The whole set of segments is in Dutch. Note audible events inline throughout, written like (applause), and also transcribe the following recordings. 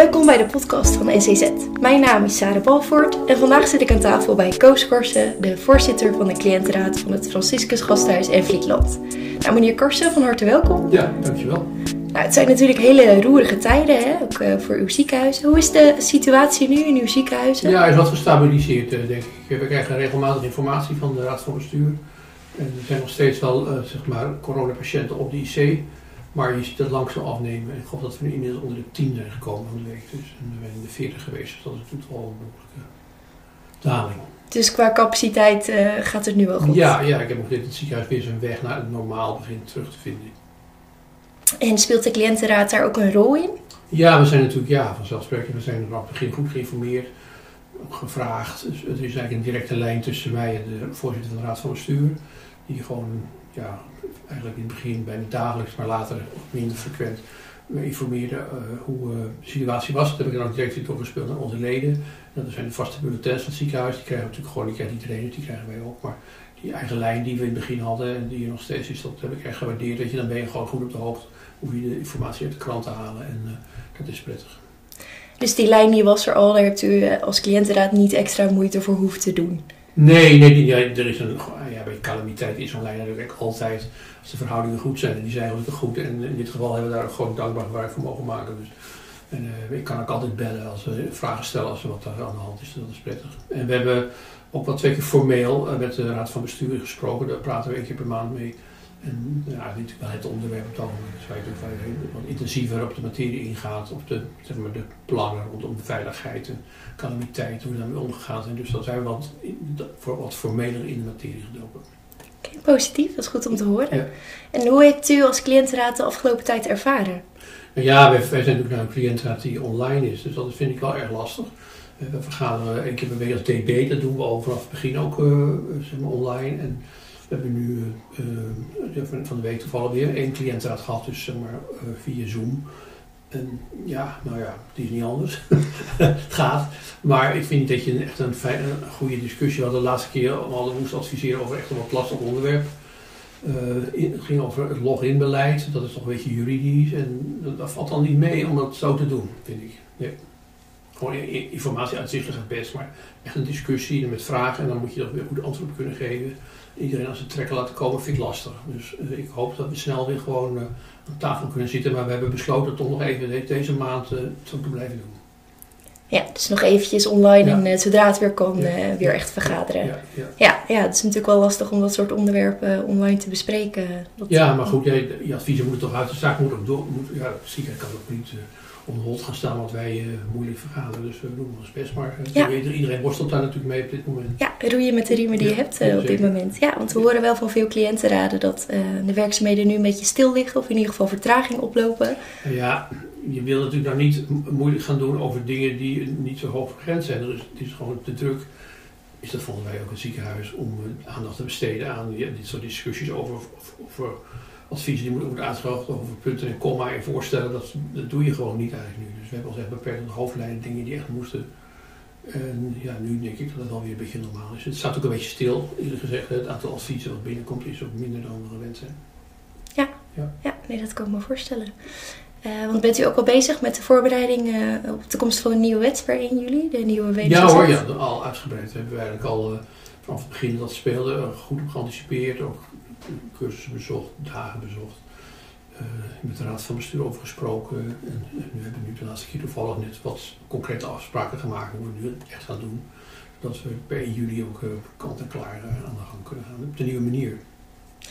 Welkom bij de podcast van NCZ. Mijn naam is Sarah Balvoort en vandaag zit ik aan tafel bij Koos Korsen, de voorzitter van de cliëntenraad van het Franciscus Gasthuis en Vlietland. Nou, meneer Korsen, van harte welkom. Ja, dankjewel. Nou, het zijn natuurlijk hele roerige tijden, hè? ook uh, voor uw ziekenhuis. Hoe is de situatie nu in uw ziekenhuis? Ja, hij is wat gestabiliseerd, uh, denk ik. We krijgen regelmatig informatie van de Raad van Bestuur. En er zijn nog steeds wel uh, zeg maar, coronapatiënten op de IC. Maar je ziet het langzaam afnemen. Ik geloof dat we nu inmiddels onder de 10 zijn gekomen van de week. Dus. En we zijn in de 40 geweest. Dus dat is natuurlijk wel een behoorlijke daling. Dus qua capaciteit uh, gaat het nu wel goed? Ja, ja ik heb ook dit het ziekenhuis weer zijn weg naar het normaal begint terug te vinden. En speelt de cliëntenraad daar ook een rol in? Ja, we zijn natuurlijk ja, vanzelfsprekend. We zijn vanaf het begin goed geïnformeerd, gevraagd. Dus er is eigenlijk een directe lijn tussen mij en de voorzitter van de Raad van Bestuur. Die gewoon ja, eigenlijk in het begin bijna dagelijks, maar later minder frequent we informeerden uh, hoe uh, de situatie was. Dat heb ik dan ook direct doorgespeeld naar onze leden. En dat zijn de vaste bulletins van het ziekenhuis. Die krijgen natuurlijk gewoon, die krijgt iedereen, die krijgen wij ook. Maar die eigen lijn die we in het begin hadden en die er nog steeds is, dat heb ik echt gewaardeerd. Dat je dan ben je gewoon goed op de hoogte hoe je de informatie uit de krant te halen. En uh, dat is prettig. Dus die lijn die was er al, daar hebt u als cliëntenraad niet extra moeite voor hoeven te doen? Nee, nee, ja, er is een, bij calamiteit is zo'n natuurlijk altijd, als de verhoudingen goed zijn, en die zijn gelukkig goed, en in dit geval hebben we daar gewoon dankbaar gebruik van mogen maken. Dus, en uh, ik kan ook altijd bellen als we vragen stellen als er wat aan de hand is, dat is prettig. En we hebben ook wel twee keer formeel uh, met de Raad van Bestuur gesproken, daar praten we één keer per maand mee. En ja, dit is wel het onderwerp natuurlijk wat intensiever op de materie ingaat, op de, zeg maar, de plannen rondom de veiligheid en calamiteit, hoe we daarmee omgegaan zijn. Dus dat zijn we wat, voor, wat formeler in de materie gedoken. Okay, positief, dat is goed om te horen. Ja. En hoe heeft u als cliëntenraad de afgelopen tijd ervaren? Nou ja, wij, wij zijn natuurlijk nou een cliëntenraad die online is, dus dat vind ik wel erg lastig. We vergaderen één keer per week als DB, dat doen we al vanaf het begin ook uh, zeg maar online. En we hebben nu uh, van de week toevallig weer één cliëntenraad gehad, dus zeg maar uh, via Zoom. En ja, nou ja, het is niet anders. (laughs) het gaat. Maar ik vind dat je echt een, fijn, een goede discussie had. De laatste keer hadden we moesten adviseren over echt een wat lastig onderwerp. Het ging over het login-beleid. Dat is toch een beetje juridisch. En dat valt dan niet mee om dat zo te doen, vind ik. Nee. Gewoon informatie uitzichtelijk het best, maar echt een discussie met vragen. En dan moet je dat weer goed antwoord kunnen geven iedereen als een trekker laten komen, vind ik lastig. Dus uh, ik hoop dat we snel weer gewoon uh, aan tafel kunnen zitten. Maar we hebben besloten toch nog even deze maand zo te blijven doen. Ja, dus nog eventjes online ja. en zodra het weer kan, ja. weer echt vergaderen. Ja, ja. Ja, ja, het is natuurlijk wel lastig om dat soort onderwerpen online te bespreken. Dat ja, maar goed, je, je adviezen moeten toch uit de zaak moet ook door. Moet, ja, ziekenhuis kan ook niet hond gaan staan, want wij uh, moeilijk vergaderen. Dus we doen ons best. Maar ja. iedereen worstelt daar natuurlijk mee op dit moment. Ja, roeien met de riemen die je hebt uh, op dit moment. Ja, want we horen wel van veel cliëntenraden dat de werkzaamheden nu een beetje stil liggen. Of in ieder geval vertraging oplopen. Ja, je wil natuurlijk nou niet moeilijk gaan doen over dingen die niet zo hoog vergrensd zijn. Dus het is gewoon te druk. Is dat volgens mij ook het ziekenhuis om aandacht te besteden aan dit soort discussies over, over adviezen die moeten worden uitgebracht over punten en komma en voorstellen, dat, dat doe je gewoon niet eigenlijk nu. Dus we hebben ons echt beperkt tot hoofdlijnen, dingen die echt moesten. En ja, nu denk ik dat het alweer een beetje normaal is. Het staat ook een beetje stil, eerlijk gezegd. Het aantal adviezen wat binnenkomt is ook minder dan we gewend zijn. Ja, ja. ja nee, dat kan ik me voorstellen. Uh, want bent u ook al bezig met de voorbereiding uh, op de komst van een nieuwe wet per 1 juli, de nieuwe WBZ? Ja hoor, ja, al uitgebreid. Hebben we eigenlijk al uh, vanaf het begin dat speelde goed op geanticipeerd. Ook cursussen bezocht, dagen bezocht. Uh, met de raad van bestuur over gesproken. En, en, nu hebben we nu de laatste keer toevallig net wat concrete afspraken gemaakt hoe we nu echt gaan doen. Zodat we per 1 juli ook uh, kant en klaar uh, aan de gang kunnen gaan op de nieuwe manier.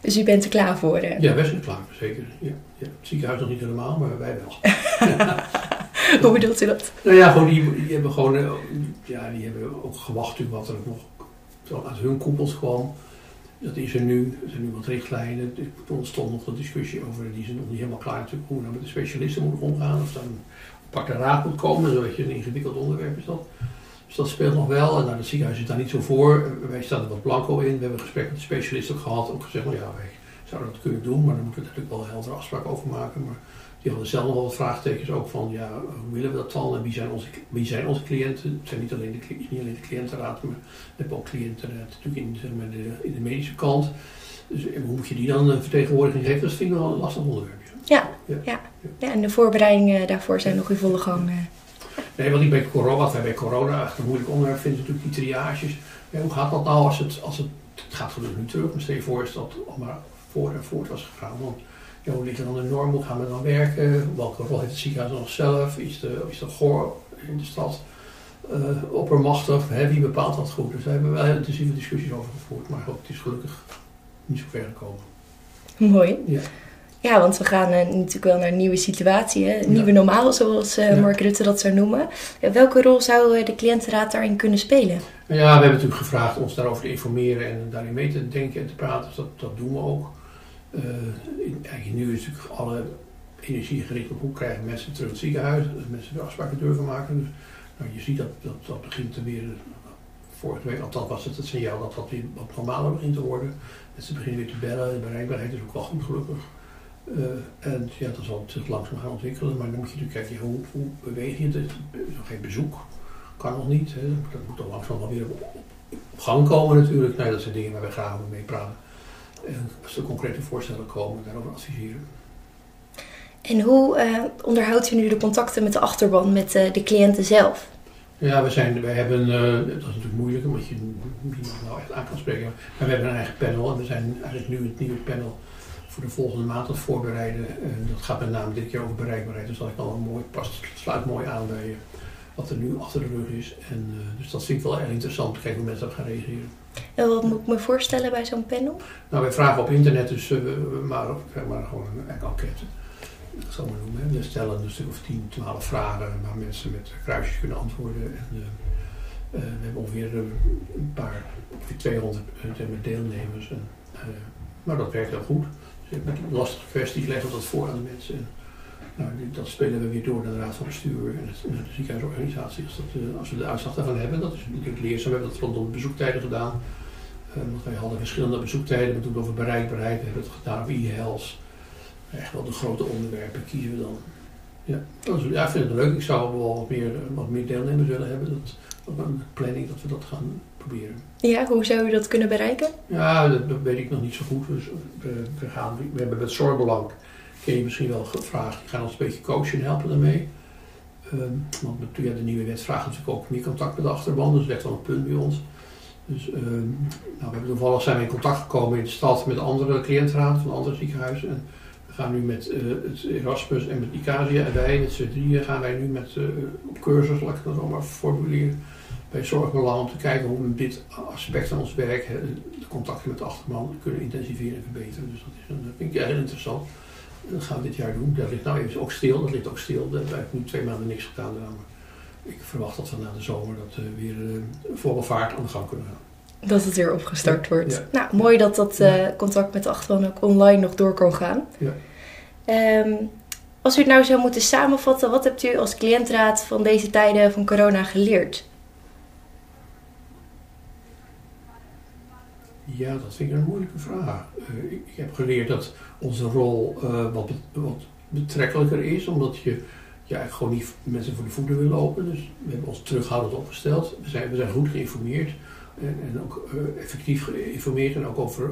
Dus u bent er klaar voor? Hè? Ja, wij zijn er klaar voor, zeker. Ja, ja. Het ziekenhuis nog niet helemaal, maar wij wel. (laughs) Hoe bedoelt u dat? Nou ja, gewoon die, die hebben gewoon, ja, die hebben ook gewacht wat er nog uit hun koepels kwam. Dat is er nu. Er zijn nu wat richtlijnen. Er ontstond nog een discussie over, die zijn nog niet helemaal klaar natuurlijk, hoe nou met de specialisten moeten omgaan. Of dan een pakke raad moet komen, zodat je een ingewikkeld onderwerp is dat. Dus dat speelt nog wel. En nou, het ziekenhuis is daar niet zo voor. Wij staan er wat blanco in. We hebben een gesprek met de specialist ook gehad. Ook gezegd, nou ja, wij zouden dat kunnen doen, maar dan moeten we natuurlijk wel een heldere afspraak over maken. Maar die hadden zelf nog wel wat vraagtekens ook van, ja, hoe willen we dat dan en wie zijn onze, wie zijn onze cliënten? Het zijn niet alleen de, niet alleen de cliëntenraad, maar we hebben ook cliënten natuurlijk in, zeg maar, de, in de medische kant. Dus hoe moet je die dan een vertegenwoordiging geven? Dat vind ik wel een lastig onderwerp. Ja, ja. ja. ja. en de voorbereidingen daarvoor zijn nog in volle gang. Nee, wat, ik bij corona, wat wij bij corona echt een moeilijk onderwerp vinden, natuurlijk die triages. Hoe gaat dat nou als het, als het, het gaat gelukkig nu terug, maar stel je voor is dat al maar voor en voort was gegaan. Want, ja, hoe ligt er dan de norm? Hoe gaan we dan werken? Welke rol heeft het ziekenhuis nog zelf? Is de, is de GOR in de stad uh, oppermachtig? Hè? Wie bepaalt dat goed? Dus daar hebben we wel intensieve discussies over gevoerd. Maar goed, het is gelukkig niet zo ver gekomen. Mooi. Ja. Ja, want we gaan uh, natuurlijk wel naar een nieuwe situatie, hè? een nieuwe normaal, zoals uh, ja. Mark Rutte dat zou noemen. welke rol zou de cliëntenraad daarin kunnen spelen? Ja, we hebben natuurlijk gevraagd ons daarover te informeren en daarin mee te denken en te praten. Dus dat, dat doen we ook. Uh, nu is natuurlijk alle energie gericht op hoe krijgen mensen terug het ziekenhuis, dat mensen de afspraken durven maken. Dus, nou, je ziet dat, dat dat begint te weer, vorige week althans was het het signaal dat dat weer wat normaler begint te worden. Mensen beginnen weer te bellen, de bereikbaarheid is ook wel goed gelukkig. Uh, en ja, dat zal zich langzaam gaan ontwikkelen, maar dan moet je natuurlijk kijken, hoe, hoe beweeg je het? Nog geen bezoek, kan nog niet. Hè. Dat moet dan langzaam wel weer op, gang komen natuurlijk. Dat zijn dingen waar we graag mee praten. En als er concrete voorstellen komen, daarover adviseren. En hoe uh, onderhoudt u nu de contacten met de achterban, met uh, de cliënten zelf? Ja, we zijn, wij hebben, uh, dat is natuurlijk moeilijk omdat je niemand nou echt aan kan spreken, maar we hebben een eigen panel en we zijn eigenlijk nu het nieuwe panel voor de volgende maand aan het voorbereiden. En dat gaat met name dit keer over bereikbaarheid, dus dat ik al mooi, past, sluit mooi aan bij wat er nu achter de rug is. En, dus dat vind ik wel erg interessant, kijken hoe mensen daarop gaan reageren. En wat moet ik me voorstellen bij zo'n panel? Nou, wij vragen op internet dus uh, maar, maar gewoon een enquête. Dat zal maar noemen. We stellen een stuk of 10, 12 vragen waar mensen met kruisjes kunnen antwoorden. En, uh, uh, we hebben ongeveer een paar, ongeveer 200 deelnemers. Maar dat werkt heel goed. Dus lastige kwesties leggen dat voor aan de mensen. Nou, dat spelen we weer door naar de Raad van Bestuur en het, de ziekenhuisorganisatie. Dat, uh, als we de uitslag daarvan hebben, dat is natuurlijk leerzaam. We hebben dat rondom bezoektijden gedaan. Uh, want wij hadden verschillende bezoektijden. We hebben het over bereikbaarheid, we hebben het gedaan over e-health. Echt wel de grote onderwerpen kiezen we dan. Ja, dat is, ja, ik vind het leuk. Ik zou wel wat meer, wat meer deelnemers willen hebben. Dat, dat een planning dat we dat gaan proberen. Ja, hoe zou u dat kunnen bereiken? Ja, dat, dat weet ik nog niet zo goed. Dus we, we, gaan, we hebben met Zorgbelang ken je misschien wel gevraagd. Die gaan ons een beetje coachen en helpen daarmee. Um, want ja, de nieuwe wet vraagt natuurlijk ook meer contact met de achterban, dus dat is wel een punt bij ons. Dus um, nou, we hebben toevallig zijn we in contact gekomen in de stad met andere cliëntenraden van andere ziekenhuizen. En we gaan nu met uh, het Erasmus en met Icasia en wij, met z'n drieën, gaan wij nu met, op cursus, laat ik dat allemaal formuleren, bij Zorgbelang om te kijken hoe we dit aspect van ons werk, de contacten met de achterban, kunnen intensiveren en verbeteren. Dus dat, is een, dat vind ik heel interessant. Dat gaan we dit jaar doen. Dat ligt nou even ook stil. Dat ligt ook stil. We hebben nu twee maanden niks gedaan. Maar ik verwacht dat we na de zomer dat we weer uh, volle vaart aan de gang kunnen gaan. Dat het weer opgestart wordt. Ja. Nou, mooi dat dat uh, contact met de achterban ook online nog door kan gaan. Ja. Um, als u het nou zou moeten samenvatten, wat hebt u als cliëntraad van deze tijden van corona geleerd? Ja, dat vind ik een moeilijke vraag. Uh, ik, heb geleerd dat onze rol uh, wat, betrekkelijker is, omdat je, eigenlijk gewoon niet mensen voor de voeten wil lopen. Dus we hebben ons terughoudend opgesteld. We zijn, we zijn goed geïnformeerd en, ook uh, effectief geïnformeerd en ook over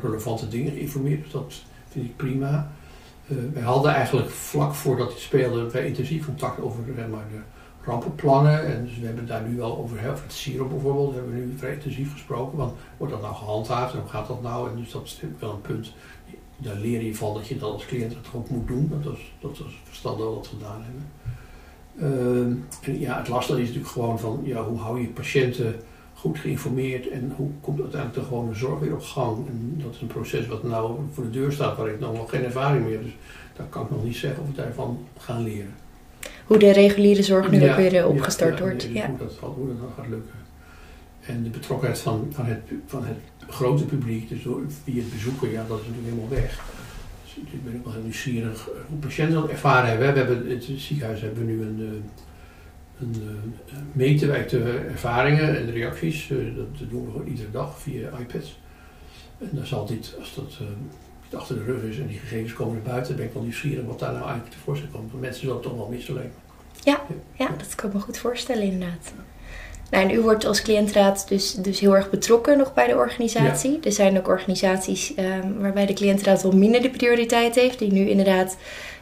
relevante dingen geïnformeerd. Dus dat vind ik prima. wij hadden eigenlijk vlak voordat dit speelde, wij intensief contact over maar, de rampenplannen. En dus we hebben daar nu wel over, over het siroop bijvoorbeeld, hebben we nu vrij intensief gesproken. Want wordt dat nou gehandhaafd en hoe gaat dat nou? En dus dat is wel een punt. Daar leer je van dat je dat als cliënt het ook moet doen. Dat is, dat is verstandig dat gedaan hebben. En ja, het lastige is natuurlijk gewoon van ja, hoe hou je patiënten goed geïnformeerd en hoe komt uiteindelijk de gewone zorg weer op gang. En dat is een proces wat nou voor de deur staat waar ik nog wel geen ervaring meer heb. Dus daar kan ik nog niet zeggen of we daarvan gaan leren hoe de reguliere zorg nu ja, ook weer opgestart ja, ja, wordt. Ja. Hoe, dat, hoe dat gaat lukken. En de betrokkenheid van, van, het, van het grote publiek, dus door, via het bezoeken, ja, dat is natuurlijk helemaal weg. Dus ik ben ook wel heel nieuwsgierig hoe patiënten dat ervaren hebben. We hebben in het ziekenhuis hebben we nu een, een, een de ervaringen en de reacties. Dat doen we gewoon iedere dag via iPads. En dan zal dit, als dat achter de rug is en die gegevens komen naar buiten, ben ik wel nieuwsgierig wat daar nou eigenlijk tevoorschijn komt. Want mensen zullen het toch wel missen lijkt ja, ja, dat kan ik me goed voorstellen inderdaad. Nou, en u wordt als cliëntraad dus, dus heel erg betrokken nog bij de organisatie. Ja. Er zijn ook organisaties um, waarbij de cliëntraad wel minder de prioriteit heeft, die nu inderdaad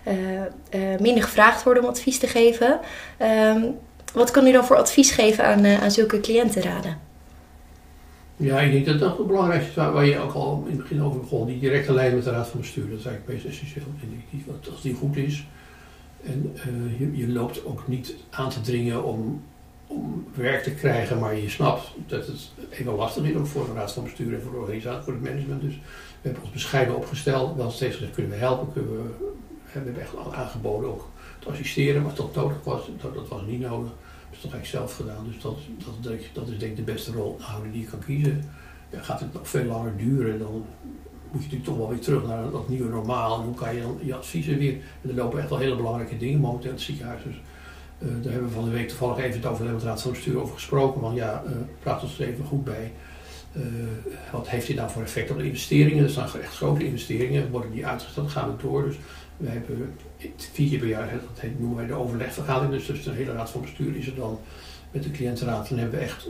uh, uh, minder gevraagd worden om advies te geven. Um, Wat kan u dan voor advies geven aan, aan zulke cliëntenraden? Ja, ik denk dat dat het belangrijkste is waar, je ook al in het begin over begon. Die directe lijn met de raad van bestuur, dat is eigenlijk best essentieel. Die, als die goed is en uh, je, je, loopt ook niet aan te dringen om, om werk te krijgen, maar je snapt dat het even lastig is ook voor de raad van bestuur en voor de organisatie, voor het management. Dus we hebben ons bescheiden opgesteld, wel steeds gezegd kunnen we helpen, kunnen we, we hebben echt aangeboden ook te assisteren, maar dat nodig was, dat, dat was niet nodig is toch eigenlijk zelf gedaan. Dus dat, dat, dat is denk ik de beste rolhouder die je kan kiezen. Gaat het nog veel langer duren, dan moet je natuurlijk toch wel weer terug naar dat nieuwe normaal. En hoe kan je dan je adviezen weer... En er lopen echt wel hele belangrijke dingen momenteel in het ziekenhuis. Dus uh, daar hebben we van de week toevallig even het over de Raad van Bestuur over gesproken. Want ja, uh, praat ons er even goed bij. Uh, wat heeft dit nou voor effect op de investeringen? Dat zijn echt grote investeringen, worden die uitgesteld, gaan we door. Dus we hebben vier keer per jaar, dat heet, noemen wij de overlegvergadering, dus tussen de hele raad van bestuur is er dan met de cliëntenraad. Dan hebben we echt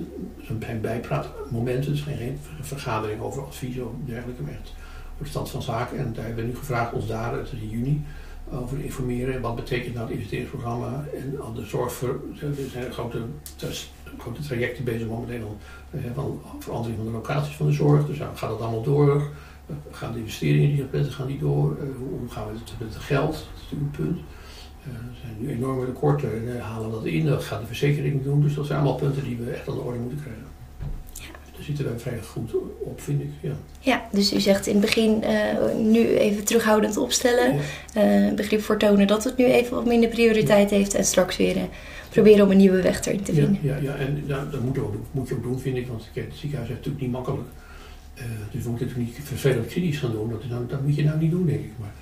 een bijpraatmomenten, dus geen, vergadering over advies of dergelijke, maar echt over de stand van zaken. En daar hebben we nu gevraagd ons daar, het is in juni, over informeren. Wat betekent nou het investeringsprogramma en de zorg voor, zijn grote, grote trajecten bezig momenteel van verandering van de locaties van de zorg, dus gaat dat allemaal door gaan de investeringen die gepland gaan die door? Eh, hoe gaan we het met het geld? Dat is natuurlijk een punt. Eh, er zijn nu enorme tekorten en halen dat in. Dat gaat de verzekering doen. Dus dat zijn allemaal punten die we echt aan de orde moeten krijgen. Daar zitten wij vrij goed op, vind ik. Ja, ja dus u zegt in het begin nu even terughoudend opstellen. Ja. begrip voor tonen dat het nu even wat minder prioriteit heeft. En straks weer proberen om een nieuwe weg erin te vinden. Ja, ja, en dat moet, ook, moet je ook doen, vind ik. Want het ziekenhuis is natuurlijk niet makkelijk. Dus we moeten natuurlijk niet vervelend kritisch gaan doen. Dat, nou, dat moet je nou niet doen, denk ik. Maar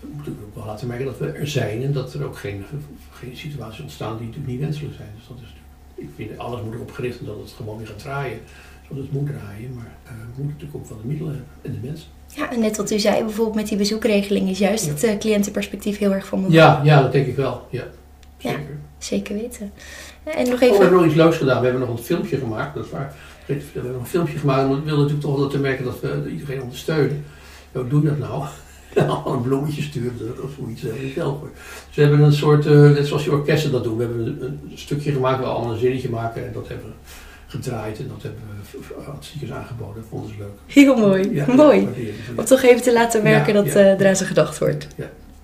we moeten ook wel laten merken dat we er zijn en dat er ook geen, geen situaties ontstaan die natuurlijk niet wenselijk zijn. Dus dat is, ik vind alles moet erop gericht dat het gewoon weer gaat draaien. Zoals het moet draaien. Maar uh, we moeten natuurlijk ook wel de middelen hebben en de mensen. Ja, en net wat u zei, bijvoorbeeld met die bezoekregeling is juist het uh, cliëntenperspectief heel erg van me. Ja, ja, dat denk ik wel. Ja, zeker. Ja, zeker weten. En nog even... Oh, we hebben nog iets leuks gedaan. We hebben nog een filmpje gemaakt, dat is waar we hebben een filmpje gemaakt we wilden natuurlijk toch wel te merken dat we iedereen ondersteunen. Hoe doe je dat nou? Allemaal (laughs) een bloemetje sturen of zoiets. Helpen. Dus we hebben een soort, uh, net zoals je orkesten dat doen, we hebben een, een, stukje gemaakt waar we allemaal een zinnetje maken en dat hebben we gedraaid en dat hebben we ziekenhuis aangeboden. Dat vonden ze leuk. Heel mooi. Ja, mooi. Om toch even te laten merken dat uh, er aan ze gedacht wordt.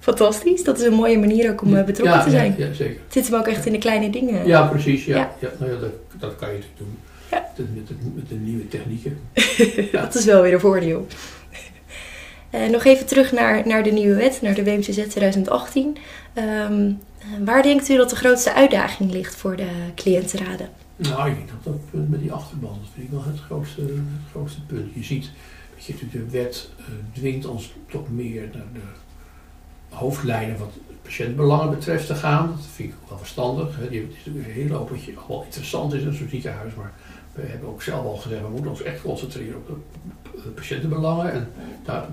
Fantastisch. Dat is een mooie manier ook om eh, betrokken te zijn. Ja, zeker. Het zit hem ook echt in de kleine dingen. Ja, precies. Ja. Ja. Nou ja, dat, dat kan je natuurlijk doen. Ja. Met, de, met de nieuwe technieken. (laughs) dat is wel weer een voordeel. Uh, nog even terug naar, naar de nieuwe wet, naar de WMCZ 2018. Um, waar denkt u dat de grootste uitdaging ligt voor de cliëntenraden? Nou, ik denk dat dat punt met die achterban, dat vind ik wel het grootste, het grootste punt. Je ziet dat je de wet uh, dwingt ons toch meer naar de hoofdlijnen wat patiëntbelangen betreft te gaan. Dat vind ik ook wel verstandig. Het is natuurlijk een hele hoop wat wel interessant is in zo'n ziekenhuis, maar we hebben ook zelf al gezegd, we moeten ons echt concentreren op de patiëntenbelangen. En daar,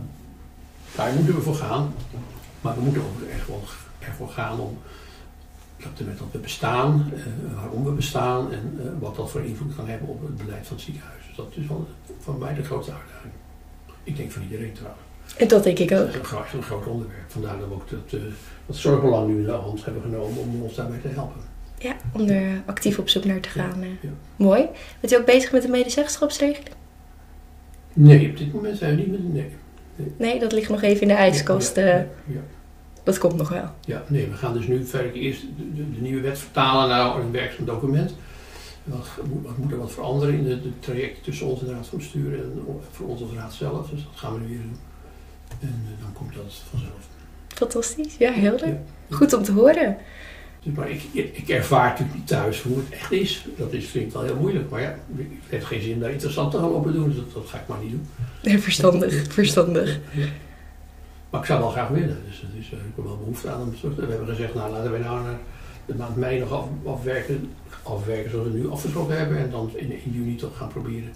daar moeten we voor gaan. Maar we moeten ook echt wel ervoor gaan om dat we bestaan, uh, waarom we bestaan en uh, wat dat voor invloed kan hebben op het beleid van het ziekenhuis. Dus dat is wel voor mij de grootste uitdaging. Ik denk van iedereen trouwens. En dat denk ik ook. Dat is een groot, een groot onderwerp. Vandaar dat we ook dat, uh, dat zorgbelang nu in de hand hebben genomen om ons daarbij te helpen. Ja, om er actief op zoek naar te gaan. Ja, Mooi. Bent u ook bezig met de medezeggenschapsregeling? Nee, op dit moment zijn we niet met... Nee. Nee, nee dat ligt nog even in de ijskast. Ja, dat komt nog wel. Ja, nee, we gaan dus nu verder eerst de, de, nieuwe wet vertalen naar een werkzaam document. Wat, wat, moet er wat veranderen in de, de trajecten tussen ons en de Raad van Bestuur en voor ons als Raad zelf. Dus dat gaan we nu weer doen. En uh, dan komt dat vanzelf. Fantastisch, ja, heel leuk. Goed om te horen. Dus, maar ik, ik ervaar natuurlijk niet thuis hoe het echt is. Dat is, vind ik wel heel moeilijk. Maar ja, ik heb geen zin daar interessant te gaan lopen doen. Dus dat, dat, ga ik maar niet doen. Nee, (laughs) verstandig, verstandig. Maar ik zou wel graag willen. Dus dat is, uh, ik wel behoefte aan om terug te We hebben gezegd, nou laten we nou naar de maand mei nog af, afwerken. Afwerken zoals we nu afgesproken hebben. En dan in, juni toch gaan proberen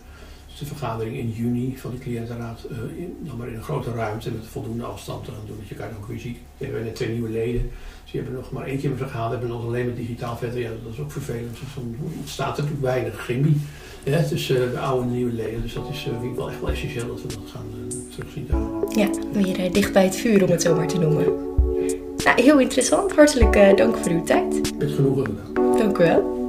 de vergadering in juni van de cliëntenraad uh, in, dan maar in een grote ruimte met voldoende afstand te gaan doen. Dat je elkaar ook weer ziet. We hebben net twee nieuwe leden. Dus die hebben nog maar één keer met vergaderd. Hebben nog alleen maar digitaal verder. Ja, dat is ook vervelend. Dus dan staat er natuurlijk weinig chemie ja, tussen uh, de oude en de nieuwe leden. Dus dat is uh, wel echt wel essentieel dat we dat gaan uh, Ja, weer dicht bij het vuur om het zo maar te noemen. Nou, heel interessant. Hartelijk dank voor uw tijd. Met genoegen gedaan. Dank u wel.